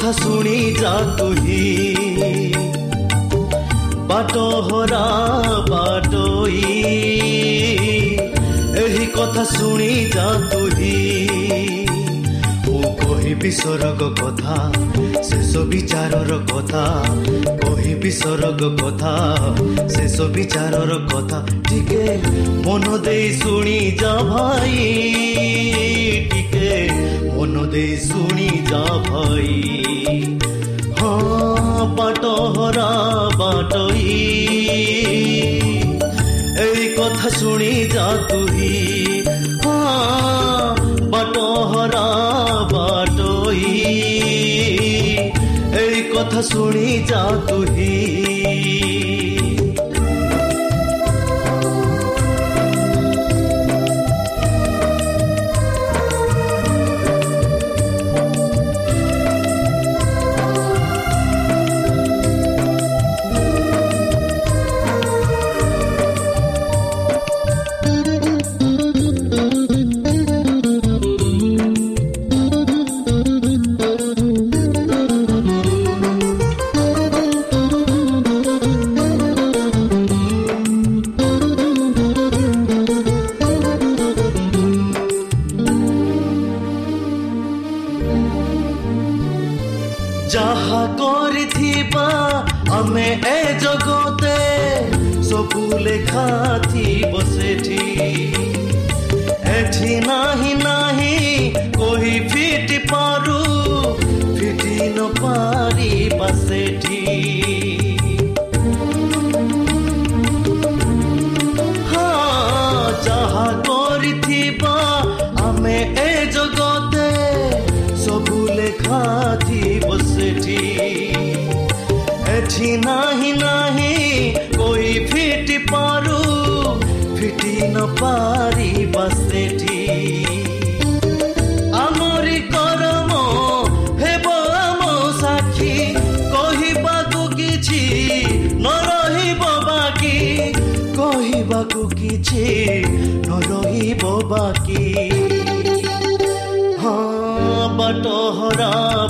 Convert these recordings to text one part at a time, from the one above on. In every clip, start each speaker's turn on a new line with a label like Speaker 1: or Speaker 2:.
Speaker 1: কথা শুনি যা তুহি বাট হরা বাটই এই কথা শুনি যা তুহি ସ୍ୱରଗ କଥା ଶେଷ ବିଚାରର କଥା କହିବି ସ୍ୱରଗ କଥା ଶେଷ ବିଚାରର କଥା ଟିକେ ମନ ଦେଇ ଶୁଣି ଯା ଭାଇ ଟିକେ ମନ ଦେଇ ଶୁଣି ଯା ଭାଇ ହଁ ବାଟ ହରା ବାଟଇ ଏଇ କଥା ଶୁଣି ଯା ତୁହି ହଁ ବାଟ ହରା କଥା ଶୁଣି ଯା ତୁହି ପାରିବା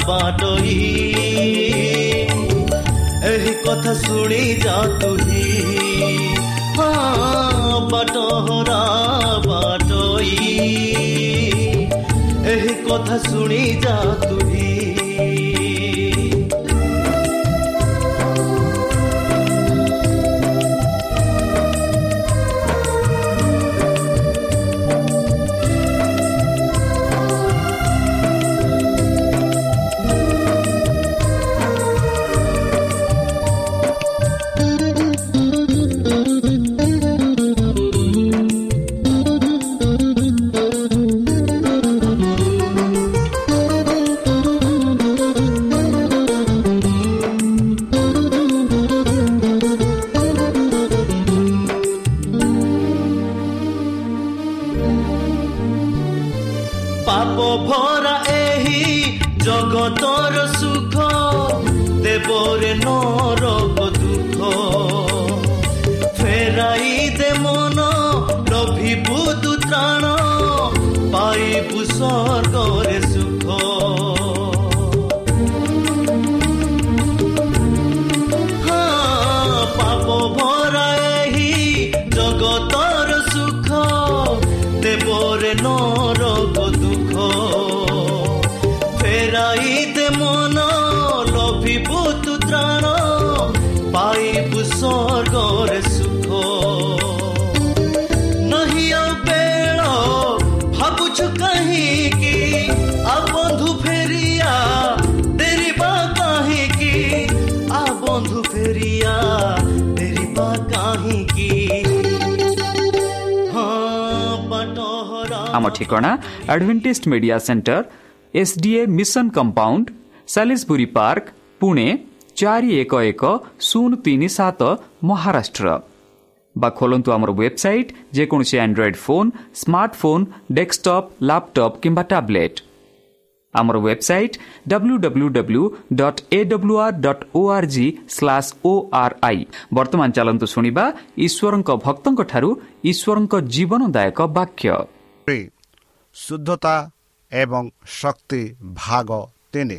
Speaker 1: ବାଟୋଇ ଏହି କଥା ଶୁଣି ଯା ତୁହି ହଁ ବାଟହରା ବାଟୋଇ ଏହି କଥା ଶୁଣି ଯା ତୁହି পাপ ভরা এই জগতর সুখ দেবরে নরক দুঃখ ফেরাই দে মন লভিবু দু ত্রাণ পাইবু স্বর্গরে କାହିଁକି ହଁ ବାଟ ହରା
Speaker 2: ଆମ ଠିକଣା Adventist media centre SDA mission compound Salisbury park Pune ଚାରି ଏକ ଏକ ଶୂନ ତିନି ସାତ ମହାରାଷ୍ଟ୍ର ବା ଖୋଲନ୍ତୁ ଆମର ୱେବସାଇଟ୍ ଯେକୌଣସି Android phone smartphone desktop laptop କିମ୍ବା ଟ୍ୟାବ୍ଲେଟ୍ ଆମର website W W W dot A W R dot O R G slash O R I ବର୍ତ୍ତମାନ ଚାଲନ୍ତୁ ଶୁଣିବା ଈଶ୍ୱରଙ୍କ ଭକ୍ତଙ୍କଠାରୁ ଈଶ୍ୱରଙ୍କ ଜୀବନଦାୟକ ବାକ୍ୟ
Speaker 3: ଶୁଦ୍ଧତା ଏବଂ ଶକ୍ତି ଭାଗ ତିନି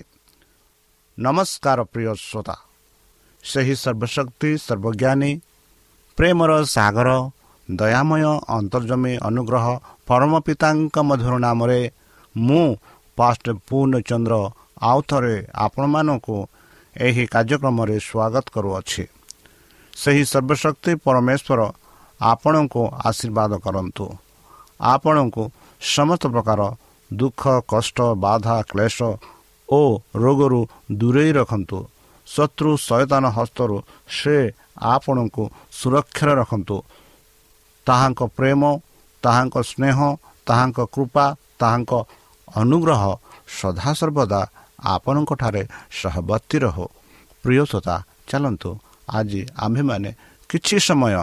Speaker 3: ନମସ୍କାର ପ୍ରିୟ ଶ୍ରୋତା ସେହି ସର୍ବଶକ୍ତି ସର୍ବଜ୍ଞାନୀ ପ୍ରେମର ସାଗର ଦୟାମୟ ଅନ୍ତର୍ଜମୀ ଅନୁଗ୍ରହ ପରମ ପିତାଙ୍କ ମଧୁର ନାମରେ ମୁଁ ପାଷ୍ଟ ପୂର୍ଣ୍ଣଚନ୍ଦ୍ର ଆଉ ଥରେ ଆପଣମାନଙ୍କୁ ଏହି କାର୍ଯ୍ୟକ୍ରମରେ ସ୍ୱାଗତ କରୁଅଛି। ସେହି ସର୍ବଶକ୍ତି ପରମେଶ୍ୱର ଆପଣଙ୍କୁ ଆଶୀର୍ବାଦ କରନ୍ତୁ। ଆପଣଙ୍କୁ ସମସ୍ତ ପ୍ରକାର ଦୁଃଖ କଷ୍ଟ ବାଧା କ୍ଲେଶ ଓ ରୋଗରୁ ଦୂରେଇ ରଖନ୍ତୁ। ଶତ୍ରୁ ସୟତାନ ହସ୍ତରୁ ସେ ଆପଣଙ୍କୁ ସୁରକ୍ଷାରେ ରଖନ୍ତୁ। ତାହାଙ୍କ ପ୍ରେମ ତାହାଙ୍କ ସ୍ନେହ ତାହାଙ୍କ କୃପା ତାହାଙ୍କ ଅନୁଗ୍ରହ ସଦାସର୍ବଦା ଆପଣଙ୍କଠାରେ ସହବର୍ତ୍ତୀ ରହୁ ପ୍ରିୟସତା ଚାଲନ୍ତୁ ଆଜି ଆମ୍ଭେମାନେ କିଛି ସମୟ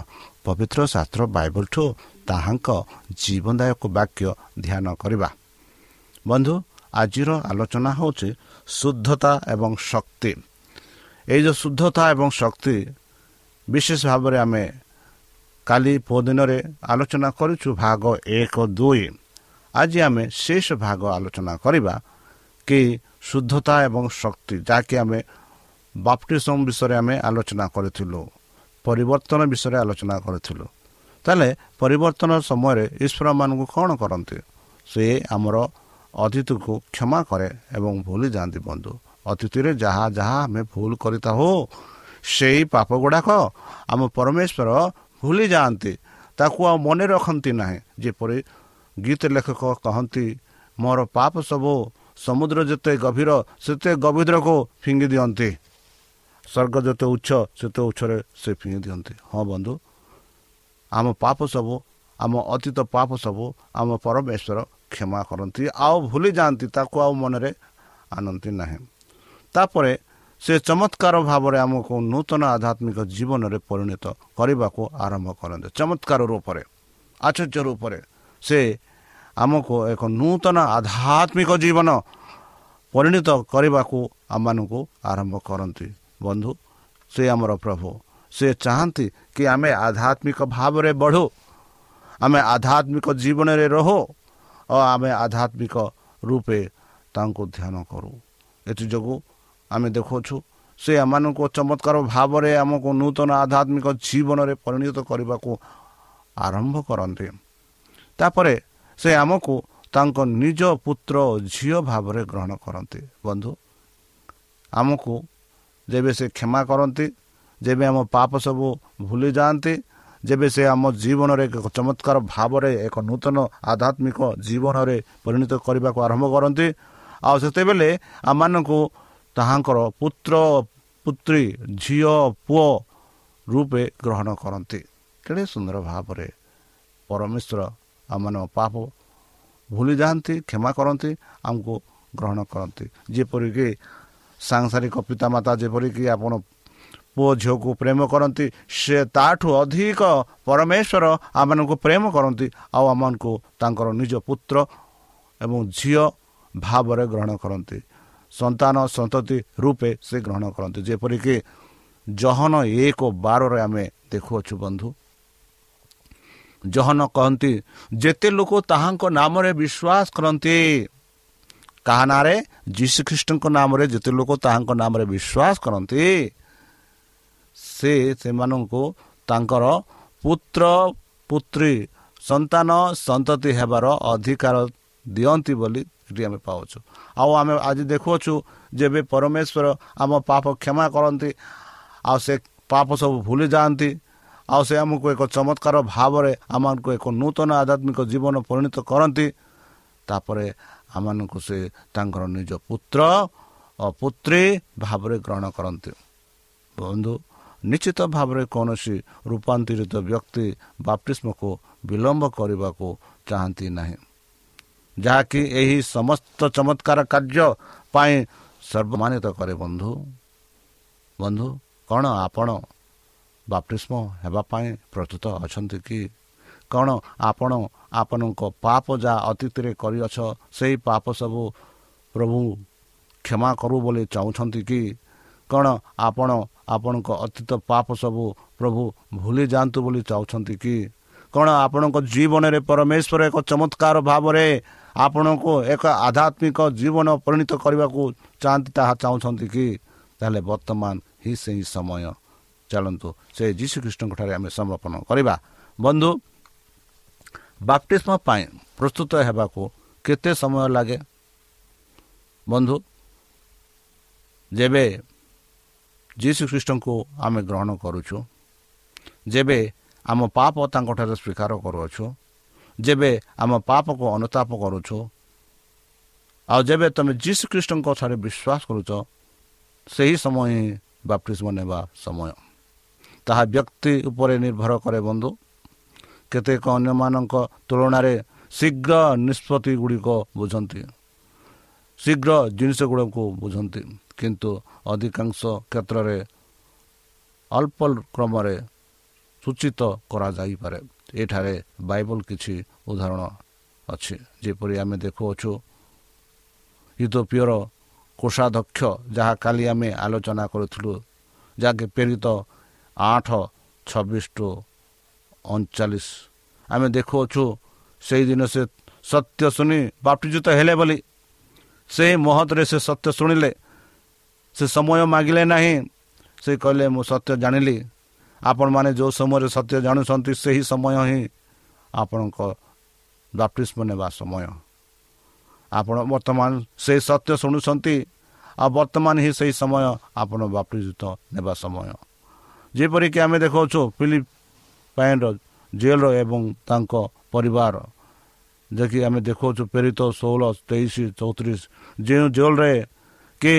Speaker 3: ପବିତ୍ର ଶାସ୍ତ୍ର ବାଇବଲଠୁ ତାହାଙ୍କ ଜୀବନଦାୟକ ବାକ୍ୟ ଧ୍ୟାନ କରିବା। ବନ୍ଧୁ ଆଜିର ଆଲୋଚନା ହେଉଛି ଶୁଦ୍ଧତା ଏବଂ ଶକ୍ତି। ଏଇ ଯେଉଁ ଶୁଦ୍ଧତା ଏବଂ ଶକ୍ତି ବିଶେଷ ଭାବରେ ଆମେ କାଲି ଦିନରେ ଆଲୋଚନା କରୁଛୁ ଭାଗ ଏକ ଦୁଇ। ଆଜି ଆମେ ଶେଷ ଭାଗ ଆଲୋଚନା କରିବା କି ଶୁଦ୍ଧତା ଏବଂ ଶକ୍ତି ଯାହାକି ଆମେ ବାପ୍ଟିସମ୍ ବିଷୟରେ ଆମେ ଆଲୋଚନା କରିଥିଲୁ ପରିବର୍ତ୍ତନ ବିଷୟରେ ଆଲୋଚନା କରିଥିଲୁ ତାହେଲେ ପରିବର୍ତ୍ତନ ସମୟରେ ଈଶ୍ୱରମାନଙ୍କୁ କ'ଣ କରନ୍ତି? ସେ ଆମର ଅତିଥିକୁ କ୍ଷମା କରେ ଏବଂ ଭୁଲି ଯାଆନ୍ତି ବନ୍ଧୁ। ଅତିଥିରେ ଯାହା ଯାହା ଆମେ ଭୁଲ କରିଥାଉ ସେଇ ପାପ ଗୁଡ଼ାକ ଆମ ପରମେଶ୍ୱର ଭୁଲି ଯାଆନ୍ତି। ତାକୁ ଆଉ ମନେ ରଖନ୍ତି ନାହିଁ। ଯେପରି ଗୀତ ଲେଖକ କହନ୍ତି ମୋର ପାପ ସବୁ ସମୁଦ୍ର ଯେତେ ଗଭୀର ସେତେ ଗଭୀରକୁ ଫିଙ୍ଗି ଦିଅନ୍ତି। ସ୍ୱର୍ଗ ଯେତେ ଉଚ୍ଚ ସେତେ ଉଚ୍ଚରେ ସେ ଫିଙ୍ଗି ଦିଅନ୍ତି। ହଁ ବନ୍ଧୁ ଆମ ପାପ ସବୁ ଆମ ଅତୀତ ପାପ ସବୁ ଆମ ପରମେଶ୍ୱର କ୍ଷମା କରନ୍ତି। ଆଉ ଭୁଲି ଯାଆନ୍ତି ତାକୁ ଆଉ ମନରେ ଆଣନ୍ତି ନାହିଁ। ତାପରେ ସେ ଚମତ୍କାର ଭାବରେ ଆମକୁ ନୂତନ ଆଧ୍ୟାତ୍ମିକ ଜୀବନରେ ପରିଣତ କରିବାକୁ ଆରମ୍ଭ କରନ୍ତି। ଚମତ୍କାର ରୂପରେ ଆଶ୍ଚର୍ଯ୍ୟ ରୂପରେ। ସେ ଆମକୁ ଏକ ନୂତନ ଆଧ୍ୟାତ୍ମିକ ଜୀବନ ପରିଣତ କରିବାକୁ ଆମମାନଙ୍କୁ ଆରମ୍ଭ କରନ୍ତି। ବନ୍ଧୁ ସେ ଆମର ପ୍ରଭୁ। ସେ ଚାହାନ୍ତି କି ଆମେ ଆଧ୍ୟାତ୍ମିକ ଭାବରେ ବଢ଼ୁ ଆମେ ଆଧ୍ୟାତ୍ମିକ ଜୀବନରେ ରହୁ ଓ ଆମେ ଆଧ୍ୟାତ୍ମିକ ରୂପେ ତାଙ୍କୁ ଧ୍ୟାନ କରୁ। ଏଥିଯୋଗୁଁ ଆମେ ଦେଖୁଛୁ ସେ ଏମାନଙ୍କୁ ଚମତ୍କାର ଭାବରେ ଆମକୁ ନୂତନ ଆଧ୍ୟାତ୍ମିକ ଜୀବନରେ ପରିଣତ କରିବାକୁ ଆରମ୍ଭ କରନ୍ତି। ତାପରେ ସେ ଆମକୁ ତାଙ୍କ ନିଜ ପୁତ୍ର ଝିଅ ଭାବରେ ଗ୍ରହଣ କରନ୍ତି। ବନ୍ଧୁ ଆମକୁ ଯେବେ ସେ କ୍ଷମା କରନ୍ତି ଯେବେ ଆମ ପାପ ସବୁ ଭୁଲି ଯାଆନ୍ତି ଯେବେ ସେ ଆମ ଜୀବନରେ ଏକ ଚମତ୍କାର ଭାବରେ ଏକ ନୂତନ ଆଧ୍ୟାତ୍ମିକ ଜୀବନରେ ପରିଣତ କରିବାକୁ ଆରମ୍ଭ କରନ୍ତି ଆଉ ସେତେବେଳେ ଆମମାନଙ୍କୁ ତାହାଙ୍କର ପୁତ୍ର ପୁତ୍ରୀ ଝିଅ ପୁଅ ରୂପେ ଗ୍ରହଣ କରନ୍ତି। କେଡ଼େ ସୁନ୍ଦର ଭାବରେ ପରମେଶ୍ୱର ଆମମାନଙ୍କ ପାପ ଭୁଲି ଯାଆନ୍ତି କ୍ଷମା କରନ୍ତି ଆମକୁ ଗ୍ରହଣ କରନ୍ତି। ଯେପରିକି ସାଂସାରିକ ପିତାମାତା ଯେପରିକି ଆପଣ ପୁଅ ଝିଅକୁ ପ୍ରେମ କରନ୍ତି ସେ ତାଠୁ ଅଧିକ ପରମେଶ୍ୱର ଆମମାନଙ୍କୁ ପ୍ରେମ କରନ୍ତି ଆଉ ଆମମାନଙ୍କୁ ତାଙ୍କର ନିଜ ପୁତ୍ର ଏବଂ ଝିଅ ଭାବରେ ଗ୍ରହଣ କରନ୍ତି। ସନ୍ତାନ ସନ୍ତତି ରୂପେ ସେ ଗ୍ରହଣ କରନ୍ତି। ଯେପରିକି ଜହନ ଏକ ବାରରେ ଆମେ ଦେଖୁଅଛୁ ବନ୍ଧୁ। ଜହନ କହନ୍ତି ଯେତେ ଲୋକ ତାହାଙ୍କ ନାମରେ ବିଶ୍ୱାସ କରନ୍ତି କାହା ନାଁରେ ଯୀଶୁଖ୍ରୀଷ୍ଟଙ୍କ ନାମରେ ଯେତେ ଲୋକ ତାହାଙ୍କ ନାମରେ ବିଶ୍ୱାସ କରନ୍ତି ସେ ସେମାନଙ୍କୁ ତାଙ୍କର ପୁତ୍ର ପୁତ୍ରୀ ସନ୍ତାନ ସନ୍ତତି ହେବାର ଅଧିକାର ଦିଅନ୍ତି ବୋଲି ଏଠି ଆମେ ପାଉଛୁ। ଆଉ ଆମେ ଆଜି ଦେଖୁଅଛୁ ଯେବେ ପରମେଶ୍ୱର ଆମ ପାପ କ୍ଷମା କରନ୍ତି ଆଉ ସେ ପାପ ସବୁ ଭୁଲି ଯାଆନ୍ତି ଆଉ ସେ ଆମକୁ ଏକ ଚମତ୍କାର ଭାବରେ ଆମକୁ ଏକ ନୂତନ ଆଧ୍ୟାତ୍ମିକ ଜୀବନ ପରିଣତ କରନ୍ତି। ତାପରେ ଆମମାନଙ୍କୁ ସେ ତାଙ୍କର ନିଜ ପୁତ୍ର ଓ ପୁତ୍ରୀ ଭାବରେ ଗ୍ରହଣ କରନ୍ତି। ବନ୍ଧୁ ନିଶ୍ଚିତ ଭାବରେ କୌଣସି ରୂପାନ୍ତରିତ ବ୍ୟକ୍ତି ବାପ୍ତିଷ୍ମକୁ ବିଳମ୍ବ କରିବାକୁ ଚାହାନ୍ତି ନାହିଁ। ଯାହାକି ଏହି ସମସ୍ତ ଚମତ୍କାର କାର୍ଯ୍ୟ ପାଇଁ ସର୍ବମାନିତ କରେ ବନ୍ଧୁ। ବନ୍ଧୁ କ'ଣ ଆପଣ ବାପ୍ତିଷ୍ମ ହେବା ପାଇଁ ପ୍ରସ୍ତୁତ ଅଛନ୍ତି କି? କ'ଣ ଆପଣ ଆପଣଙ୍କ ପାପ ଯାହା ଅତୀତରେ କରିଅଛ ସେହି ପାପ ସବୁ ପ୍ରଭୁ କ୍ଷମା କରୁ ବୋଲି ଚାହୁଁଛନ୍ତି କି? କ'ଣ ଆପଣ ଆପଣଙ୍କ ଅତୀତ ପାପ ସବୁ ପ୍ରଭୁ ଭୁଲି ଯାଆନ୍ତୁ ବୋଲି ଚାହୁଁଛନ୍ତି କି? କ'ଣ ଆପଣଙ୍କ ଜୀବନରେ ପରମେଶ୍ୱର ଏକ ଚମତ୍କାର ଭାବରେ ଆପଣଙ୍କୁ ଏକ ଆଧ୍ୟାତ୍ମିକ ଜୀବନ ପରିଣତ କରିବାକୁ ଚାହାନ୍ତି ତାହା ଚାହୁଁଛନ୍ତି କି? ତାହେଲେ ବର୍ତ୍ତମାନ ହିଁ ସେହି ସମୟ। ଚାଲନ୍ତୁ। ସେ ଯୀଶୁଖ୍ରୀଷ୍ଟଙ୍କଠାରେ ଆମେ ସମର୍ପଣ କରିବା। ବନ୍ଧୁ ବାପ୍ଟିସ୍ମ ପାଇଁ ପ୍ରସ୍ତୁତ ହେବାକୁ କେତେ ସମୟ ଲାଗେ? ବନ୍ଧୁ ଯେବେ ଯୀଶୁଖ୍ରୀଷ୍ଟଙ୍କୁ ଆମେ ଗ୍ରହଣ କରୁଛୁ ଯେବେ ଆମ ପାପ ତାଙ୍କଠାରେ ସ୍ୱୀକାର କରୁଅଛୁ ଯେବେ ଆମ ପାପକୁ ଅନୁତାପ କରୁଛୁ ଆଉ ଯେବେ ତୁମେ ଯୀଶୁଖ୍ରୀଷ୍ଟଙ୍କ ଠାରେ ବିଶ୍ୱାସ କରୁଛ ସେହି ସମୟ ହିଁ ବାପ୍ଟିସ୍ମ ନେବା ସମୟ। ତାହା ବ୍ୟକ୍ତି ଉପରେ ନିର୍ଭର କରେ ବନ୍ଧୁ କେତେକ ଅନ୍ୟମାନଙ୍କ ତୁଳନାରେ ଶୀଘ୍ର ନିଷ୍ପତ୍ତି ଗୁଡ଼ିକ ବୁଝନ୍ତି ଶୀଘ୍ର ଜିନିଷ ଗୁଡ଼ିକୁ ବୁଝନ୍ତି କିନ୍ତୁ ଅଧିକାଂଶ କ୍ଷେତ୍ରରେ ଅଳ୍ପ କ୍ରମରେ ସୂଚିତ କରାଯାଇପାରେ ଏଠାରେ ବାଇବଲ କିଛି ଉଦାହରଣ ଅଛି ଯେପରି ଆମେ ଦେଖୁଅଛୁ ୟୁରୋପୀୟର କୋଷାଧ୍ୟକ୍ଷ ଯାହା କାଲି ଆମେ ଆଲୋଚନା କରୁଥିଲୁ ଯାହାକି ପ୍ରେରିତ ଆଠ ଛବିଶ ଟୁ ଅଣଚାଳିଶ ଆମେ ଦେଖୁଅଛୁ ସେହିଦିନ ସେ ସତ୍ୟ ଶୁଣି ବାପ୍ଟିଯୁକ୍ତ ହେଲେ ବୋଲି। ସେହି ମହତରେ ସେ ସତ୍ୟ ଶୁଣିଲେ। ସେ ସମୟ ମାଗିଲେ ନାହିଁ। ସେ କହିଲେ ମୁଁ ସତ୍ୟ ଜାଣିଲି। ଆପଣମାନେ ଯେଉଁ ସମୟରେ ସତ୍ୟ ଜାଣୁଛନ୍ତି ସେହି ସମୟ ହିଁ ଆପଣଙ୍କ ବାପ୍ଟିସ୍ମ ନେବା ସମୟ। ଆପଣ ବର୍ତ୍ତମାନ ସେହି ସତ୍ୟ ଶୁଣୁଛନ୍ତି ଆଉ ବର୍ତ୍ତମାନ ହିଁ ସେହି ସମୟ ଆପଣ ବାପ୍ଟିଯୁକ୍ତ ନେବା ସମୟ। ଯେପରିକି ଆମେ ଦେଖାଉଛୁ ଫିଲିପାଇନ୍ର ଜେଲ୍ର ଏବଂ ତାଙ୍କ ପରିବାର ଯାହାକି ଆମେ ଦେଖାଉଛୁ ପ୍ରେରିତ ଷୋହଳ ତେଇଶ ଚଉତିରିଶ ଯେଉଁ ଜେଲ୍ରେ କି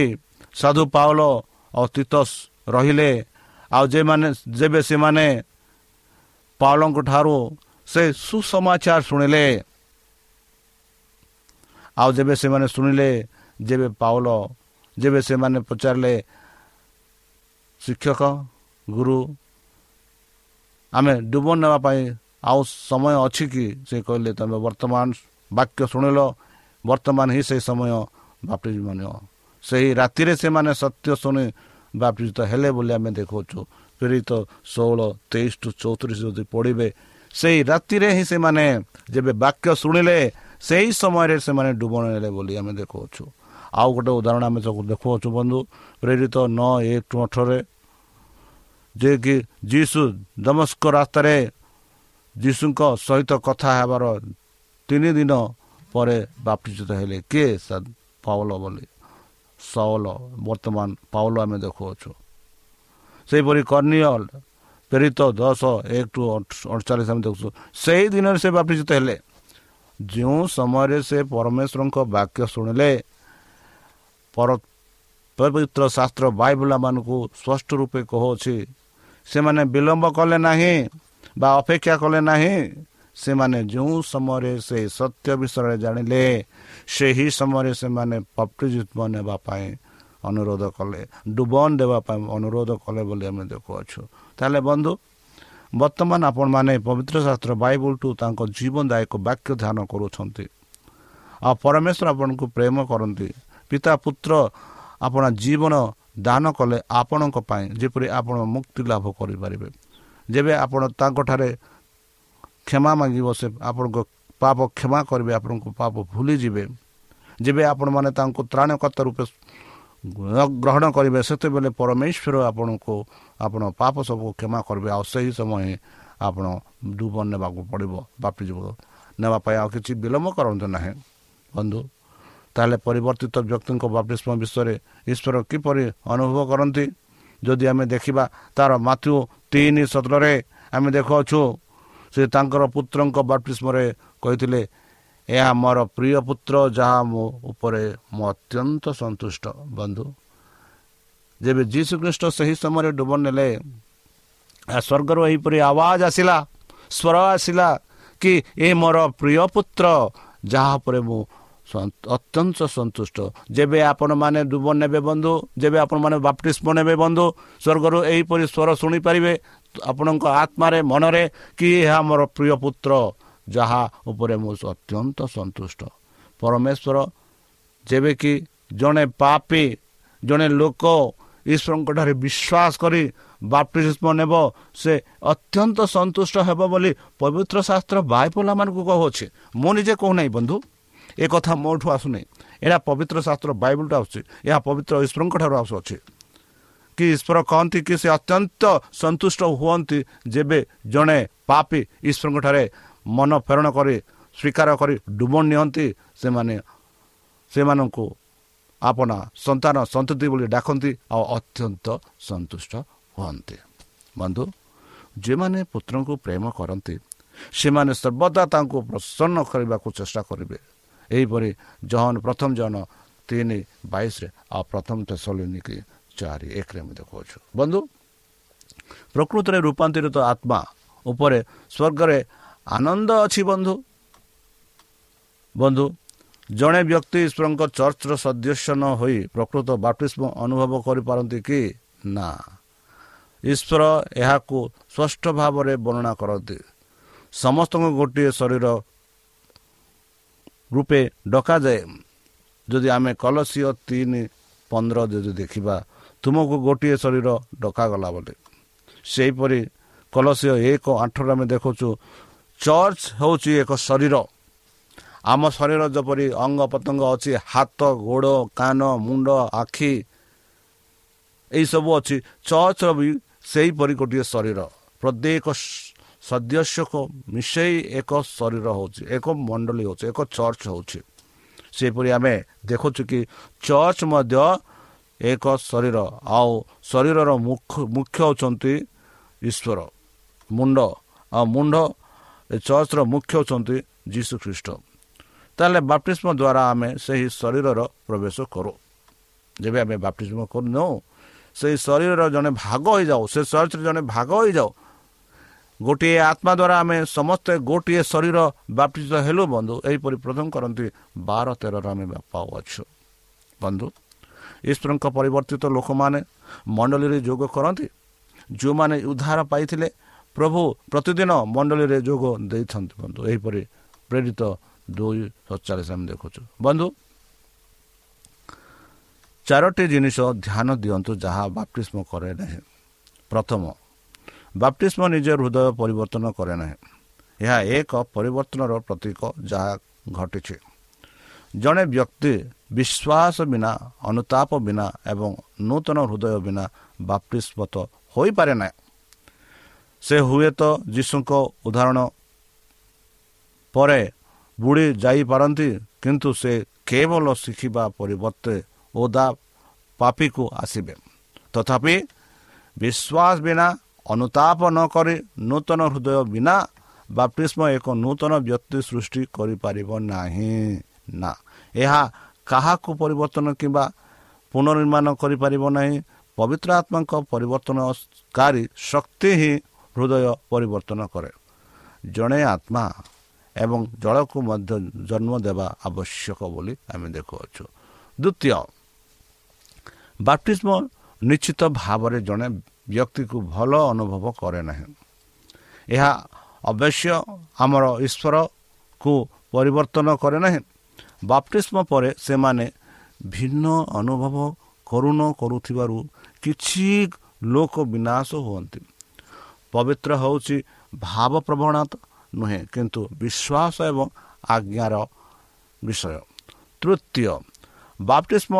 Speaker 3: ସାଧୁ ପାଉଲ ତିତସ ରହିଲେ ଆଉ ଯେମାନେ ଯେବେ ସେମାନେ ପାଉଲଙ୍କ ଠାରୁ ସେ ସୁସମାଚାର ଶୁଣିଲେ ଆଉ ଯେବେ ସେମାନେ ଶୁଣିଲେ ଯେବେ ପାଉଲ ଯେବେ ସେମାନେ ପଚାରିଲେ ଶିକ୍ଷକ ଗୁରୁ। ଆମେ ଡୁବ ନେବା ପାଇଁ ଆଉ ସମୟ ଅଛି କି? ସେ କହିଲେ ତୁମେ ବର୍ତ୍ତମାନ ବାକ୍ୟ ଶୁଣିଲ। ବର୍ତ୍ତମାନ ହିଁ ସେ ସମୟ ବାପ୍ତିଜମ ନିଅ ସେହି ରାତିରେ ସେମାନେ ସତ୍ୟ ଶୁଣି ବାପ୍ତିତ ହେଲେ ବୋଲି ଆମେ ଦେଖାଉଛୁ। ପ୍ରେରିତ ଷୋହଳ ତେଇଶ ଟୁ ଚଉତିରିଶ ଯଦି ପଢ଼ିବେ ସେଇ ରାତିରେ ହିଁ ସେମାନେ ଯେବେ ବାକ୍ୟ ଶୁଣିଲେ ସେହି ସମୟରେ ସେମାନେ ଡୁବଣ ନେଲେ ବୋଲି ଆମେ ଦେଖାଉଛୁ। ଆଉ ଗୋଟେ ଉଦାହରଣ ଆମେ ସବୁ ଦେଖାଉଛୁ ବନ୍ଧୁ। ପ୍ରେରିତ ନଅ ଏକ ଟୁ ଅଠରରେ ଯିଏକି ଯୀଶୁ ଦମସ୍କ ରାସ୍ତାରେ ଯୀଶୁଙ୍କ ସହିତ କଥା ହେବାର ତିନି ଦିନ ପରେ ବାପ୍ତିଚିତ ହେଲେ। କିଏ ପାଉଲ ବୋଲି? ସଉଲ ବର୍ତ୍ତମାନ ପାଉଲ ଆମେ ଦେଖୁଅଛୁ। ସେହିପରି କର୍ଣ୍ଣିଅଲ ପ୍ରେରିତ ଦଶ ଏକ ଟୁ ଅଠଚାଳିଶ ଆମେ ଦେଖୁଛୁ। ସେହି ଦିନରେ ସେ ବାପ୍ତିଚିତ ହେଲେ। ଯେଉଁ ସମୟରେ ସେ ପରମେଶ୍ୱରଙ୍କ ବାକ୍ୟ ଶୁଣିଲେ ପବିତ୍ର ଶାସ୍ତ୍ର ବାଇବଲ ମାନଙ୍କୁ ସ୍ପଷ୍ଟ ରୂପେ କହୁଅଛି ସେମାନେ ବିଳମ୍ବ କଲେ ନାହିଁ ବା ଅପେକ୍ଷା କଲେ ନାହିଁ ସେମାନେ ଯେଉଁ ସମୟରେ ସେ ସତ୍ୟ ବିଷୟରେ ଜାଣିଲେ ସେହି ସମୟରେ ସେମାନେ ପପ୍ଟିଜିତ୍ମ ନେବା ପାଇଁ ଅନୁରୋଧ କଲେ ଡୁବନ ଦେବା ପାଇଁ ଅନୁରୋଧ କଲେ ବୋଲି ଆମେ ଦେଖୁଅଛୁ। ତାହେଲେ ବନ୍ଧୁ ବର୍ତ୍ତମାନ ଆପଣମାନେ ପବିତ୍ର ଶାସ୍ତ୍ର ବାଇବଲଠୁ ତାଙ୍କ ଜୀବନଦାୟକ ବାକ୍ୟ ଧ୍ୟାନ କରୁଛନ୍ତି। ଆଉ ପରମେଶ୍ୱର ଆପଣଙ୍କୁ ପ୍ରେମ କରନ୍ତି। ପିତା ପୁତ୍ର ଆପଣ ଜୀବନ ଦାନ କଲେ ଆପଣଙ୍କ ପାଇଁ ଯେପରି ଆପଣ ମୁକ୍ତି ଲାଭ କରିପାରିବେ। ଯେବେ ଆପଣ ତାଙ୍କଠାରେ କ୍ଷମା ମାଗିବ ସେ ଆପଣଙ୍କ ପାପ କ୍ଷମା କରିବେ ଆପଣଙ୍କ ପାପ ଭୁଲିଯିବେ। ଯେବେ ଆପଣମାନେ ତାଙ୍କୁ ତ୍ରାଣକର୍ତ୍ତା ରୂପେ ଗ୍ରହଣ କରିବେ ସେତେବେଳେ ପରମେଶ୍ୱର ଆପଣଙ୍କୁ ଆପଣ ପାପ ସବୁ କ୍ଷମା କରିବେ। ଆଉ ସେହି ସମୟ ଆପଣ ଦୁବ ନେବାକୁ ପଡ଼ିବ ବାପିଯିବ ନେବା ପାଇଁ ଆଉ କିଛି ବିଳମ୍ବ କରନ୍ତୁ ନାହିଁ। ବନ୍ଧୁ ତାହେଲେ ପରିବର୍ତ୍ତିତ ବ୍ୟକ୍ତିଙ୍କ ବାପିସ୍ମ ବିଷୟରେ ଈଶ୍ୱର କିପରି ଅନୁଭବ କରନ୍ତି? ଯଦି ଆମେ ଦେଖିବା ତାର ମାତୃ ତିନି ସତରରେ ଆମେ ଦେଖୁଅଛୁ ସେ ତାଙ୍କର ପୁତ୍ରଙ୍କ ବାପଟିସ୍ମରେ କହିଥିଲେ ଏହା ମୋର ପ୍ରିୟ ପୁତ୍ର ଯାହା ମୋ ଉପରେ ମୁଁ ଅତ୍ୟନ୍ତ ସନ୍ତୁଷ୍ଟ ବନ୍ଧୁ। ଯେବେ ଯୀଶୁ ଖ୍ରୀଷ୍ଟ ସେହି ସମୟରେ ଡୁବ ନେଲେ ସ୍ୱର୍ଗରୁ ଏହିପରି ଆୱାଜ ଆସିଲା ସ୍ୱର ଆସିଲା କି ଏ ମୋର ପ୍ରିୟ ପୁତ୍ର ଯାହା ଉପରେ ମୁଁ ଅତ୍ୟନ୍ତ ସନ୍ତୁଷ୍ଟ ଯେବେ ଆପଣମାନେ ଡୁବ ନେବେ ବନ୍ଧୁ ଯେବେ ଆପଣମାନେ ବାପ୍ଟିସ୍ମ ନେବେ ବନ୍ଧୁ ସ୍ୱର୍ଗରୁ ଏହିପରି ସ୍ୱର ଶୁଣିପାରିବେ ଆପଣଙ୍କ ଆତ୍ମାରେ ମନରେ କି ଏହା ମୋର ପ୍ରିୟ ପୁତ୍ର ଯାହା ଉପରେ ମୁଁ ଅତ୍ୟନ୍ତ ସନ୍ତୁଷ୍ଟ। ପରମେଶ୍ୱର ଯେବେ କି ଜଣେ ପାପି ଜଣେ ଲୋକ ଈଶ୍ୱରଙ୍କ ଠାରେ ବିଶ୍ୱାସ କରି ବାପ୍ଟିସ୍ମ ନେବ ସେ ଅତ୍ୟନ୍ତ ସନ୍ତୁଷ୍ଟ ହେବ ବୋଲି ପବିତ୍ର ଶାସ୍ତ୍ର ବାଇପୋଲାମାନଙ୍କୁ କହୁଅଛି। ମୁଁ ନିଜେ କହୁନାହିଁ ବନ୍ଧୁ। ଏ କଥା ମୋଠୁ ଆସୁନାହିଁ ଏହା ପବିତ୍ର ଶାସ୍ତ୍ର ବାଇବଲଠୁ ଆସୁଛି। ଏହା ପବିତ୍ର ଈଶ୍ୱରଙ୍କ ଠାରୁ ଆସୁଅଛି। କି ଈଶ୍ୱର କହନ୍ତି କି ସେ ଅତ୍ୟନ୍ତ ସନ୍ତୁଷ୍ଟ ହୁଅନ୍ତି ଯେବେ ଜଣେ ପାପି ଈଶ୍ୱରଙ୍କ ଠାରେ ମନ ପ୍ରେରଣ କରି ସ୍ୱୀକାର କରି ଡୁବ ନିଅନ୍ତି ସେମାନେ ସେମାନଙ୍କୁ ଆପଣ ସନ୍ତାନ ସନ୍ତତି ବୋଲି ଡାକନ୍ତି ଆଉ ଅତ୍ୟନ୍ତ ସନ୍ତୁଷ୍ଟ ହୁଅନ୍ତି। ବନ୍ଧୁ ଯେଉଁମାନେ ପୁତ୍ରଙ୍କୁ ପ୍ରେମ କରନ୍ତି ସେମାନେ ସର୍ବଦା ତାଙ୍କୁ ପ୍ରସନ୍ନ କରିବାକୁ ଚେଷ୍ଟା କରିବେ। ଏହିପରି ଜହନ ପ୍ରଥମ ଜହନ ତିନି ବାଇଶରେ ଆଉ ପ୍ରଥମ ତେସଲିନିକି ଚାରି ଏକରେ ଆମେ ଦେଖାଉଛୁ ବନ୍ଧୁ ପ୍ରକୃତରେ ରୂପାନ୍ତରିତ ଆତ୍ମା ଉପରେ ସ୍ୱର୍ଗରେ ଆନନ୍ଦ ଅଛି ବନ୍ଧୁ। ବନ୍ଧୁ ଜଣେ ବ୍ୟକ୍ତି ଈଶ୍ୱରଙ୍କ ଚର୍ଚ୍ଚର ସଦସ୍ୟ ନ ହୋଇ ପ୍ରକୃତ ବାପ୍ଟିସ୍ମ ଅନୁଭବ କରିପାରନ୍ତି କି? ନା। ଈଶ୍ୱର ଏହାକୁ ସ୍ପଷ୍ଟ ଭାବରେ ବର୍ଣ୍ଣନା କରନ୍ତି। ସମସ୍ତଙ୍କୁ ଗୋଟିଏ ଶରୀର ରୂପେ ଡକାଯାଏ। ଯଦି ଆମେ କଲସିଅ ତିନି ପନ୍ଦର ଯଦି ଦେଖିବା ତୁମକୁ ଗୋଟିଏ ଶରୀର ଡକାଗଲା ବୋଲି। ସେହିପରି କଲସିଅ ଏକ ଆଠରେ ଆମେ ଦେଖୁଛୁ ଚର୍ଚ୍ଚ ହେଉଛି ଏକ ଶରୀର। ଆମ ଶରୀର ଯେପରି ଅଙ୍ଗ ପ୍ରତ୍ୟଙ୍ଗ ଅଛି ହାତ ଗୋଡ଼ କାନ ମୁଣ୍ଡ ଆଖି ଏହିସବୁ ଅଛି ଚର୍ଚ୍ଚର ବି ସେହିପରି ଗୋଟିଏ ଶରୀର। ପ୍ରତ୍ୟେକ ସଦସ୍ୟକୁ ମିଶାଇ ଏକ ଶରୀର ହେଉଛି ଏକ ମଣ୍ଡଳୀ ହେଉଛି ଏକ ଚର୍ଚ୍ଚ ହେଉଛି। ସେହିପରି ଆମେ ଦେଖୁଛୁ କି ଚର୍ଚ୍ଚ ମଧ୍ୟ ଏକ ଶରୀର ଆଉ ଶରୀରର ମୁଖ୍ୟ ହେଉଛନ୍ତି ଈଶ୍ୱର। ମୁଣ୍ଡ ଆଉ ମୁଣ୍ଡ ଚର୍ଚ୍ଚର ମୁଖ୍ୟ ହେଉଛନ୍ତି ଯୀଶୁ ଖ୍ରୀଷ୍ଟ ତାହେଲେ ବାପ୍ଟିସ୍ମ ଦ୍ୱାରା ଆମେ ସେହି ଶରୀରର ପ୍ରବେଶ କରୁ। ଯେବେ ଆମେ ବାପ୍ଟିସ୍ମ କରୁନେଉ ସେହି ଶରୀରର ଜଣେ ଭାଗ ହୋଇଯାଉ ସେ ଚର୍ଚ୍ଚରେ ଜଣେ ଭାଗ ହୋଇଯାଉ ଗୋଟିଏ ଆତ୍ମା ଦ୍ୱାରା ଆମେ ସମସ୍ତେ ଗୋଟିଏ ଶରୀର ବାପ୍ତିତ ହେଲୁ ବନ୍ଧୁ। ଏହିପରି ପ୍ରଥମ କରନ୍ତି ବାର ତେରରେ ଆମେ ପାଉଅଛୁ। ବନ୍ଧୁ ଈଶ୍ୱରଙ୍କ ପରିବର୍ତ୍ତିତ ଲୋକମାନେ ମଣ୍ଡଳୀରେ ଯୋଗ କରନ୍ତି। ଯେଉଁମାନେ ଉଦ୍ଧାର ପାଇଥିଲେ ପ୍ରଭୁ ପ୍ରତିଦିନ ମଣ୍ଡଳୀରେ ଯୋଗ ଦେଇଥାନ୍ତି ବନ୍ଧୁ। ଏହିପରି ପ୍ରେରିତ ଦୁଇ ସତଚାଳିଶ ଆମେ ଦେଖୁଛୁ। ବନ୍ଧୁ ଚାରୋଟି ଜିନିଷ ଧ୍ୟାନ ଦିଅନ୍ତୁ ଯାହା ବାପ୍ତିସ୍ମ କରେ ନାହିଁ। ପ୍ରଥମ ବାପ୍ତିସ୍ମ ନିଜ ହୃଦୟ ପରିବର୍ତ୍ତନ କରେ ନାହିଁ। ଏହା ଏକ ପରିବର୍ତ୍ତନର ପ୍ରତୀକ ଯାହା ଘଟିଛି। ଜଣେ ବ୍ୟକ୍ତି ବିଶ୍ୱାସ ବିନା ଅନୁତାପ ବିନା ଏବଂ ନୂତନ ହୃଦୟ ବିନା ବାପ୍ତିସ୍ମତ ହୋଇପାରେ ନାହିଁ। ସେ ହୁଏତ ଯୀଶୁଙ୍କ ଉଦାହରଣ ପରେ ବୁଡ଼ି ଯାଇପାରନ୍ତି କିନ୍ତୁ ସେ କେବଳ ଶିଖିବା ପରିବର୍ତ୍ତେ ଓଦା ପାପିକୁ ଆସିବେ। ତଥାପି ବିଶ୍ୱାସ ବିନା ଅନୁତାପ ନକରି ନୂତନ ହୃଦୟ ବିନା ବାପ୍ତିସ୍ମ ଏକ ନୂତନ ବ୍ୟକ୍ତି ସୃଷ୍ଟି କରିପାରିବ ନାହିଁ। ନା ଏହା କାହାକୁ ପରିବର୍ତ୍ତନ କିମ୍ବା ପୁନର୍ନିର୍ମାଣ କରିପାରିବ ନାହିଁ। ପବିତ୍ର ଆତ୍ମାଙ୍କ ପରିବର୍ତ୍ତନକାରୀ ଶକ୍ତି ହିଁ ହୃଦୟ ପରିବର୍ତ୍ତନ କରେ। ଜଣେ ଆତ୍ମା ଏବଂ ଜଳକୁ ମଧ୍ୟ ଜନ୍ମ ଦେବା ଆବଶ୍ୟକ ବୋଲି ଆମେ ଦେଖୁଅଛୁ। ଦ୍ୱିତୀୟ ବାପ୍ତିସ୍ମ ନିଶ୍ଚିତ ଭାବରେ ଜଣେ ବ୍ୟକ୍ତିକୁ ଭଲ ଅନୁଭବ କରେ ନାହିଁ। ଏହା ଅବଶ୍ୟ ଆମର ଈଶ୍ୱରକୁ ପରିବର୍ତ୍ତନ କରେ ନାହିଁ। ବାପ୍ତିସ୍ମ ପରେ ସେମାନେ ଭିନ୍ନ ଅନୁଭବ କରୁନ କରୁଥିବାରୁ କିଛି ଲୋକ ବିନାଶ ହୁଅନ୍ତି। ପବିତ୍ର ହେଉଛି ଭାବପ୍ରବଣତା ନୁହେଁ କିନ୍ତୁ ବିଶ୍ୱାସ ଏବଂ ଆଜ୍ଞାର ବିଷୟ। ତୃତୀୟ ବାପ୍ତିଷ୍ମ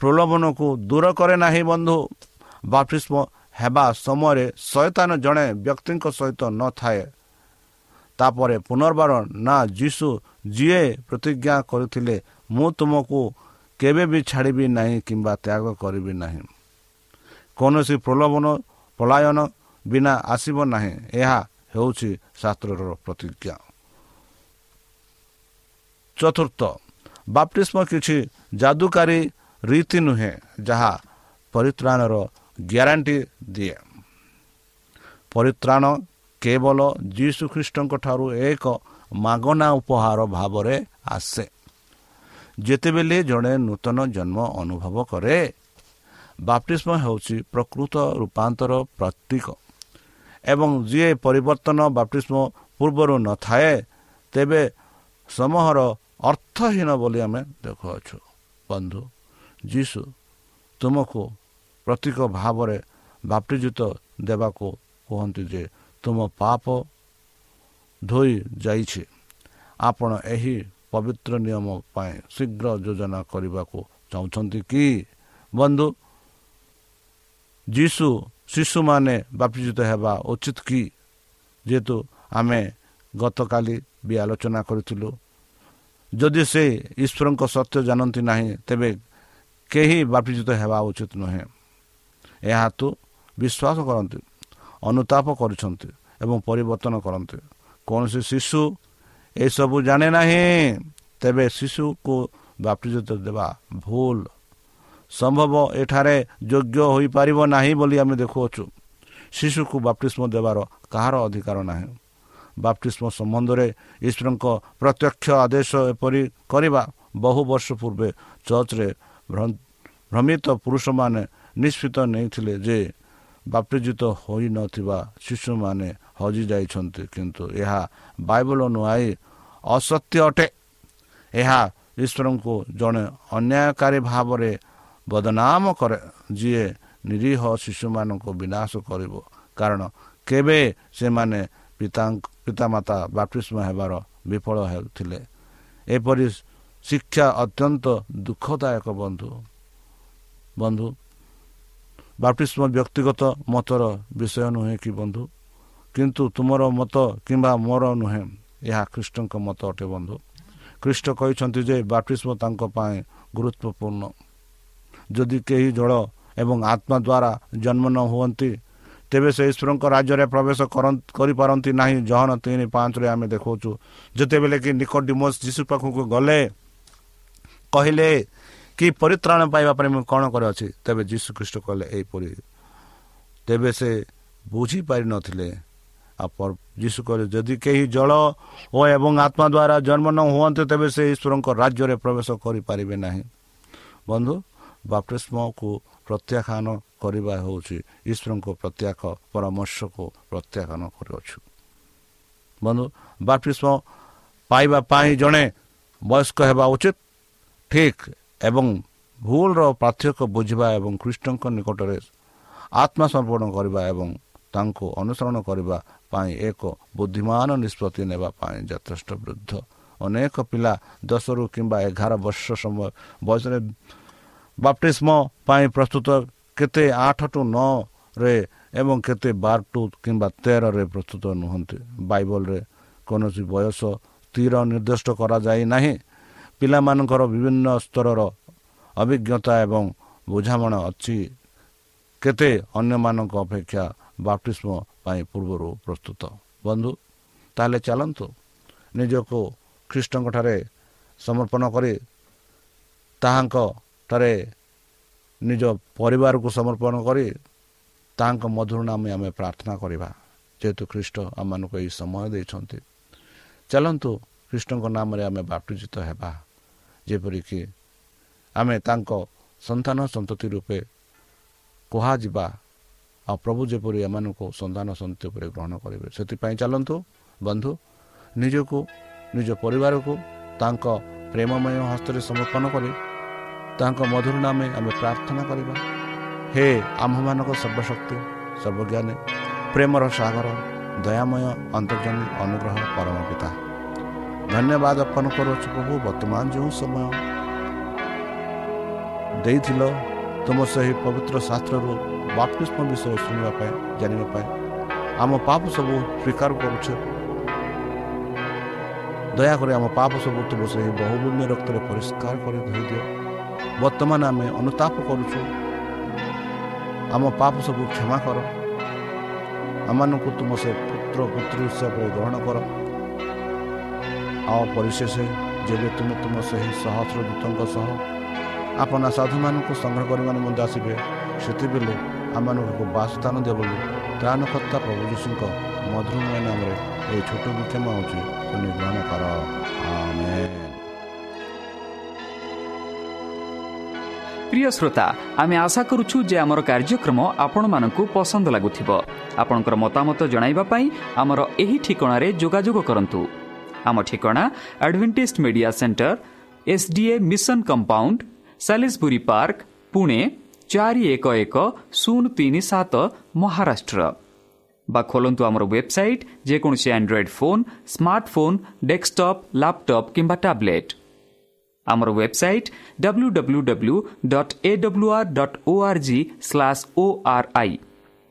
Speaker 3: ପ୍ରଲୋଭନକୁ ଦୂର କରେ ନାହିଁ ବନ୍ଧୁ। ବାପ୍ତିଷ୍ମ ହେବା ସମୟରେ ଶୟତାନ ଜଣେ ବ୍ୟକ୍ତିଙ୍କ ସହିତ ନଥାଏ। ତାପରେ ପୁନର୍ବାର ନା ଯୀଶୁ ଯିଏ ପ୍ରତିଜ୍ଞା କରିଥିଲେ ମୁଁ ତୁମକୁ କେବେ ବି ଛାଡ଼ିବି ନାହିଁ କିମ୍ବା ତ୍ୟାଗ କରିବି ନାହିଁ। କୌଣସି ପ୍ରଲୋଭନ ପଳାୟନ ବିନା ଆସିବ ନାହିଁ। ଏହା ହେଉଛି ଶାସ୍ତ୍ରର ପ୍ରତିଜ୍ଞା। ଚତୁର୍ଥ ବାପ୍ତିସ୍ମ କିଛି ଯାଦୁକାରୀ ରୀତି ନୁହେଁ ଯାହା ପରିତ୍ରାଣର ଗ୍ୟାରେଣ୍ଟି ଦିଏ। ପରିତ୍ରାଣ କେବଳ ଯୀଶୁ ଖ୍ରୀଷ୍ଟଙ୍କ ଠାରୁ ଏକ ମାଗଣା ଉପହାର ଭାବରେ ଆସେ। ଯେତେବେଳେ ଜଣେ ନୂତନ ଜନ୍ମ ଅନୁଭବ କରେ ବାପ୍ତିସ୍ମ ହେଉଛି ପ୍ରକୃତ ରୂପାନ୍ତର ପ୍ରତୀକ ଏବଂ ଯିଏ ପରିବର୍ତ୍ତନ ବାପ୍ତିସ୍ମ ପୂର୍ବରୁ ନଥାଏ ତେବେ ସମୂହର ଅର୍ଥହୀନ ବୋଲି ଆମେ ଦେଖୁଅଛୁ। ବନ୍ଧୁ ଯୀଶୁ ତୁମକୁ ପ୍ରତୀକ ଭାବରେ ବାପ୍ତିଜିତ ଦେବାକୁ କୁହନ୍ତି ଯେ ତୁମ ପାପ ଧୋଇ ଯାଇଛି। ଆପଣ ଏହି ପବିତ୍ର ନିୟମ ପାଇଁ ଶୀଘ୍ର ଯୋଜନା କରିବାକୁ ଚାହୁଁଛନ୍ତି କି? ବନ୍ଧୁ ଯୀଶୁ ଶିଶୁମାନେ ବାପ୍ତିଜିତ ହେବା ଉଚିତ କି? ଯେହେତୁ ଆମେ ଗତକାଲି ବି ଆଲୋଚନା କରିଥିଲୁ। ଯଦି ସେ ଈଶ୍ୱରଙ୍କ ସତ୍ୟ ଜାଣନ୍ତି ନାହିଁ ତେବେ କେହି ବାପ୍ତିଜିତ ହେବା ଉଚିତ ନୁହେଁ। ଏହା ତୁ ବିଶ୍ୱାସ କରନ୍ତି ଅନୁତାପ କରୁଛନ୍ତି ଏବଂ ପରିବର୍ତ୍ତନ କରନ୍ତି। କୌଣସି ଶିଶୁ ଏସବୁ ଜାଣେ ନାହିଁ ତେବେ ଶିଶୁକୁ ବାପ୍ତିଜିତ ଦେବା ଭୁଲ। ସମ୍ଭବ ଏଠାରେ ଯୋଗ୍ୟ ହୋଇପାରିବ ନାହିଁ ବୋଲି ଆମେ ଦେଖୁଅଛୁ। ଶିଶୁକୁ ବାପ୍ତିଷ୍ମ ଦେବାର କାହାର ଅଧିକାର ନାହିଁ? ବାପ୍ତିଷ୍ମ ସମ୍ବନ୍ଧରେ ଈଶ୍ୱରଙ୍କ ପ୍ରତ୍ୟକ୍ଷ ଆଦେଶ ଏପରି କରିବା ବହୁ ବର୍ଷ ପୂର୍ବେ ଚର୍ଚ୍ଚରେ ଭ୍ରମିତ ପୁରୁଷମାନେ ନିଷ୍ପତ୍ତି ନେଇଥିଲେ ଯେ ବାପ୍ତିଜିତ ହୋଇନଥିବା ଶିଶୁମାନେ ହଜିଯାଇଛନ୍ତି କିନ୍ତୁ ଏହା ବାଇବଲ ନୁଆଇ ଅସତ୍ୟ ଅଟେ। ଏହା ଈଶ୍ୱରଙ୍କୁ ଜଣେ ଅନ୍ୟାୟକାରୀ ଭାବରେ ବଦନାମ କରେ। ଯିଏ ନିରୀହ ଶିଶୁମାନଙ୍କୁ ବିନାଶ କରିବ। କାରଣ କେବେ ସେମାନେ ପିତା ପିତାମାତା ବାପ୍ତିଷ୍ମ ହେବାର ବିଫଳ ହେଉଥିଲେ। ଏପରି ଶିକ୍ଷା ଅତ୍ୟନ୍ତ ଦୁଃଖଦାୟକ ବନ୍ଧୁ। ବନ୍ଧୁ ବାପ୍ତିଷ୍ମ ବ୍ୟକ୍ତିଗତ ମତର ବିଷୟ ନୁହେଁ କି ବନ୍ଧୁ? କିନ୍ତୁ ତୁମର ମତ କିମ୍ବା ମୋର ନୁହେଁ ଏହା ଖ୍ରୀଷ୍ଟଙ୍କ ମତ ଅଟେ ବନ୍ଧୁ। ଖ୍ରୀଷ୍ଟ କହିଛନ୍ତି ଯେ ବାପ୍ତିଷ୍ମ ତାଙ୍କ ପାଇଁ ଗୁରୁତ୍ୱପୂର୍ଣ୍ଣ। ଯଦି କେହି ଜଳ ଏବଂ ଆତ୍ମା ଦ୍ୱାରା ଜନ୍ମ ନ ହୁଅନ୍ତି ତେବେ ସେ ଈଶ୍ୱରଙ୍କ ରାଜ୍ୟରେ ପ୍ରବେଶ କରିପାରନ୍ତି ନାହିଁ। ଜହନ ତିନି ପାଞ୍ଚରେ ଆମେ ଦେଖାଉଛୁ ଯେତେବେଳେ କି ନିକୋଡିମୋସ୍ ଯୀଶୁ ପାଖକୁ ଗଲେ କହିଲେ କି ପରିତ୍ରାଣ ପାଇବା ପାଇଁ ମୁଁ କ'ଣ କରିଅଛି? ତେବେ ଯୀଶୁ ଖ୍ରୀଷ୍ଟ କହିଲେ ଏହିପରି ତେବେ ସେ ବୁଝିପାରିନଥିଲେ ଆଉ ଯୀଶୁ କହିଲେ ଯଦି କେହି ଜଳ ଓ ଏବଂ ଆତ୍ମା ଦ୍ୱାରା ଜନ୍ମ ନ ହୁଅନ୍ତି ତେବେ ସେ ଈଶ୍ୱରଙ୍କ ରାଜ୍ୟରେ ପ୍ରବେଶ କରିପାରିବେ ନାହିଁ। ବନ୍ଧୁ ବାପ୍ତିସ୍ମକୁ ପ୍ରତ୍ୟାଖ୍ୟାନ କରିବା ହେଉଛି ଈଶ୍ୱରଙ୍କ ପ୍ରତ୍ୟାଖ ପରାମର୍ଶକୁ ପ୍ରତ୍ୟାଖ୍ୟାନ କରୁଅଛୁ। ବନ୍ଧୁ ବାପ୍ତିସ୍ମ ପାଇବା ପାଇଁ ଜଣେ ବୟସ୍କ ହେବା ଉଚିତ? ଠିକ୍। ଏବଂ ଭୁଲର ପାର୍ଥକ୍ୟ ବୁଝିବା ଏବଂ ଖ୍ରୀଷ୍ଟଙ୍କ ନିକଟରେ ଆତ୍ମସମର୍ପଣ କରିବା ଏବଂ ତାଙ୍କୁ ଅନୁସରଣ କରିବା ପାଇଁ ଏକ ବୁଦ୍ଧିମାନ ନିଷ୍ପତ୍ତି ନେବା ପାଇଁ ଯଥେଷ୍ଟ ବୃଦ୍ଧ ଅନେକ ପିଲା ଦଶରୁ କିମ୍ବା ଏଗାର ବର୍ଷ ସମୟ ବୟସରେ ବାପ୍ଟିସ୍ମ ପାଇଁ ପ୍ରସ୍ତୁତ କେତେ ଆଠ ଟୁ ନଅରେ ଏବଂ କେତେ ବାର ଟୁ କିମ୍ବା ତେରରେ ପ୍ରସ୍ତୁତ ନୁହନ୍ତି ବାଇବଲରେ କୌଣସି ବୟସ ସ୍ଥିର ନିର୍ଦ୍ଦିଷ୍ଟ କରାଯାଇ ନାହିଁ। ପିଲାମାନଙ୍କର ବିଭିନ୍ନ ସ୍ତରର ଅଭିଜ୍ଞତା ଏବଂ ବୁଝାମଣା ଅଛି। କେତେ ଅନ୍ୟମାନଙ୍କ ଅପେକ୍ଷା ବାପ୍ଟିସ୍ମ ପାଇଁ ପୂର୍ବରୁ ପ୍ରସ୍ତୁତ। ବନ୍ଧୁ ତାହେଲେ ଚାଲନ୍ତୁ। ନିଜକୁ ଖ୍ରୀଷ୍ଟଙ୍କଠାରେ ସମର୍ପଣ କରି ତାହାଙ୍କ ଠାରେ ନିଜ ପରିବାରକୁ ସମର୍ପଣ କରି ତାହାଙ୍କ ମଧୁର ନାମ ଆମେ ପ୍ରାର୍ଥନା କରିବା। ଯେହେତୁ ଖ୍ରୀଷ୍ଟ ଆମମାନଙ୍କୁ ଏହି ସମୟ ଦେଇଛନ୍ତି। ଚାଲନ୍ତୁ ଖ୍ରୀଷ୍ଟଙ୍କ ନାମରେ ଆମେ ବାପ୍ଟିଜିତ ହେବା। ଯେପରିକି ଆମେ ତାଙ୍କ ସନ୍ତାନ ସନ୍ତତି ରୂପେ କୁହାଯିବା ଆଉ ପ୍ରଭୁ ଯେପରି ଏମାନଙ୍କୁ ସନ୍ତାନ ସନ୍ତତି ଉପରେ ଗ୍ରହଣ କରିବେ ସେଥିପାଇଁ ଚାଲନ୍ତୁ ବନ୍ଧୁ ନିଜକୁ ନିଜ ପରିବାରକୁ ତାଙ୍କ ପ୍ରେମମୟ ହସ୍ତରେ ସମର୍ପଣ କରି ତାଙ୍କ ମଧୁର ନାମେ ଆମେ ପ୍ରାର୍ଥନା କରିବା। ହେ ଆମ୍ଭମାନଙ୍କ ସର୍ବଶକ୍ତି ସର୍ବଜ୍ଞାନୀ ପ୍ରେମର ସାଗର ଦୟାମୟ ଅନ୍ତର୍ଜମୀ ଅନୁଗ୍ରହ ପରମ ପିତା। ଧନ୍ୟବାଦ ଅର୍ପଣ କରୁଅଛୁ ପ୍ରଭୁ ବର୍ତ୍ତମାନ ଯେଉଁ ସମୟ ଦେଇଥିଲ ତୁମ ସେହି ପବିତ୍ର ଶାସ୍ତ୍ରରୁ ବାପ୍ତିଷ୍ମ ବିଷୟରେ ଶୁଣିବା ପାଇଁ ଜାଣିବା ପାଇଁ ଆମ ପାପ ସବୁ ସ୍ୱୀକାର କରୁଛେ ଦୟାକରି ଆମ ପାପ ସବୁ ତୁମ ସେହି ବହୁମୂଲ୍ୟ ରକ୍ତରେ ପରିଷ୍କାର କରି ଧୋଇଦିଅ ବର୍ତ୍ତମାନ ଆମେ ଅନୁତାପ କରୁଛୁ ଆମ ପାପ ସବୁ କ୍ଷମା କର ଆମମାନଙ୍କୁ ତୁମ ସେ ପୁତ୍ର ପୁତ୍ରୀ ହିସାବରେ ଗ୍ରହଣ କର ଆଉ ପରିଶେଷ ଯେବେ ତୁମେ ତୁମ ସେହି ସହସ୍ର ଦୂତଙ୍କ ସହ ଆପଣ ସାଧୁମାନଙ୍କୁ ସଂଗ୍ରହ କରିବା ନିମନ୍ତେ ଆସିବେ ସେତେବେଳେ ଆମମାନଙ୍କୁ ବାସସ୍ଥାନ ଦେବ ବୋଲି ତ୍ରାଣକର୍ତ୍ତା ପ୍ରଭୁ ଯୀଶୁଙ୍କ ମଧୁରମୟ ନାମରେ ଏହି ଛୋଟ ବୃକ୍ଷ ମାଉଛି ନିର୍ମାଣ କର।
Speaker 2: প্রিয় শ্রোতা আমি আশা করুছু যে আমার কার্যক্রম আপনার পসন্দ লাগুব আপনার মতামত পাই আমার এই ঠিকার যোগাযোগ করতু ଆମ ଠିକଣା Adventist media centre SDA mission compound সাি park Pune চারি এক এক শূন্য তিন সাত মহারাষ্ট্র বা খোলতু আমার ওয়েবসাইট যেকোন Android phone smartphone desktop laptop কিংবা ট্যাবলেট আমার website www.awr.org/ডবলু dot A W R dot O R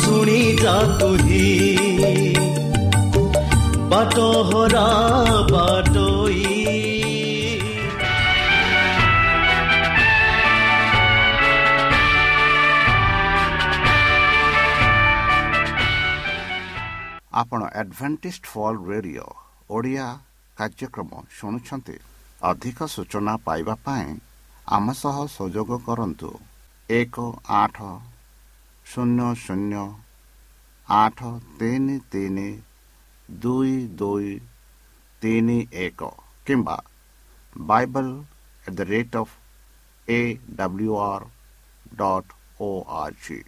Speaker 1: ଶୁଣି ଯା ତୁହି ବାଟ ହରା ବାଟଇ।
Speaker 3: ଆପଣ ଆଡ଼ଭେଣ୍ଟିସ୍ଟ ଫଲ୍ ରେଡ଼ିଓ ଓଡ଼ିଆ କାର୍ଯ୍ୟକ୍ରମ ଶୁଣୁଛନ୍ତି। ଅଧିକ ସୂଚନା ପାଇବା ପାଇଁ ଆମ ସହ ସଂଯୋଗ କରନ୍ତୁ। ଏକ ଆଠ ଶୂନ ଶୂନ ଆଠ ତିନି ତିନି ଦୁଇ ଦୁଇ ତିନି ଏକ କିମ୍ବା Bible at the rate of A W R dot O R G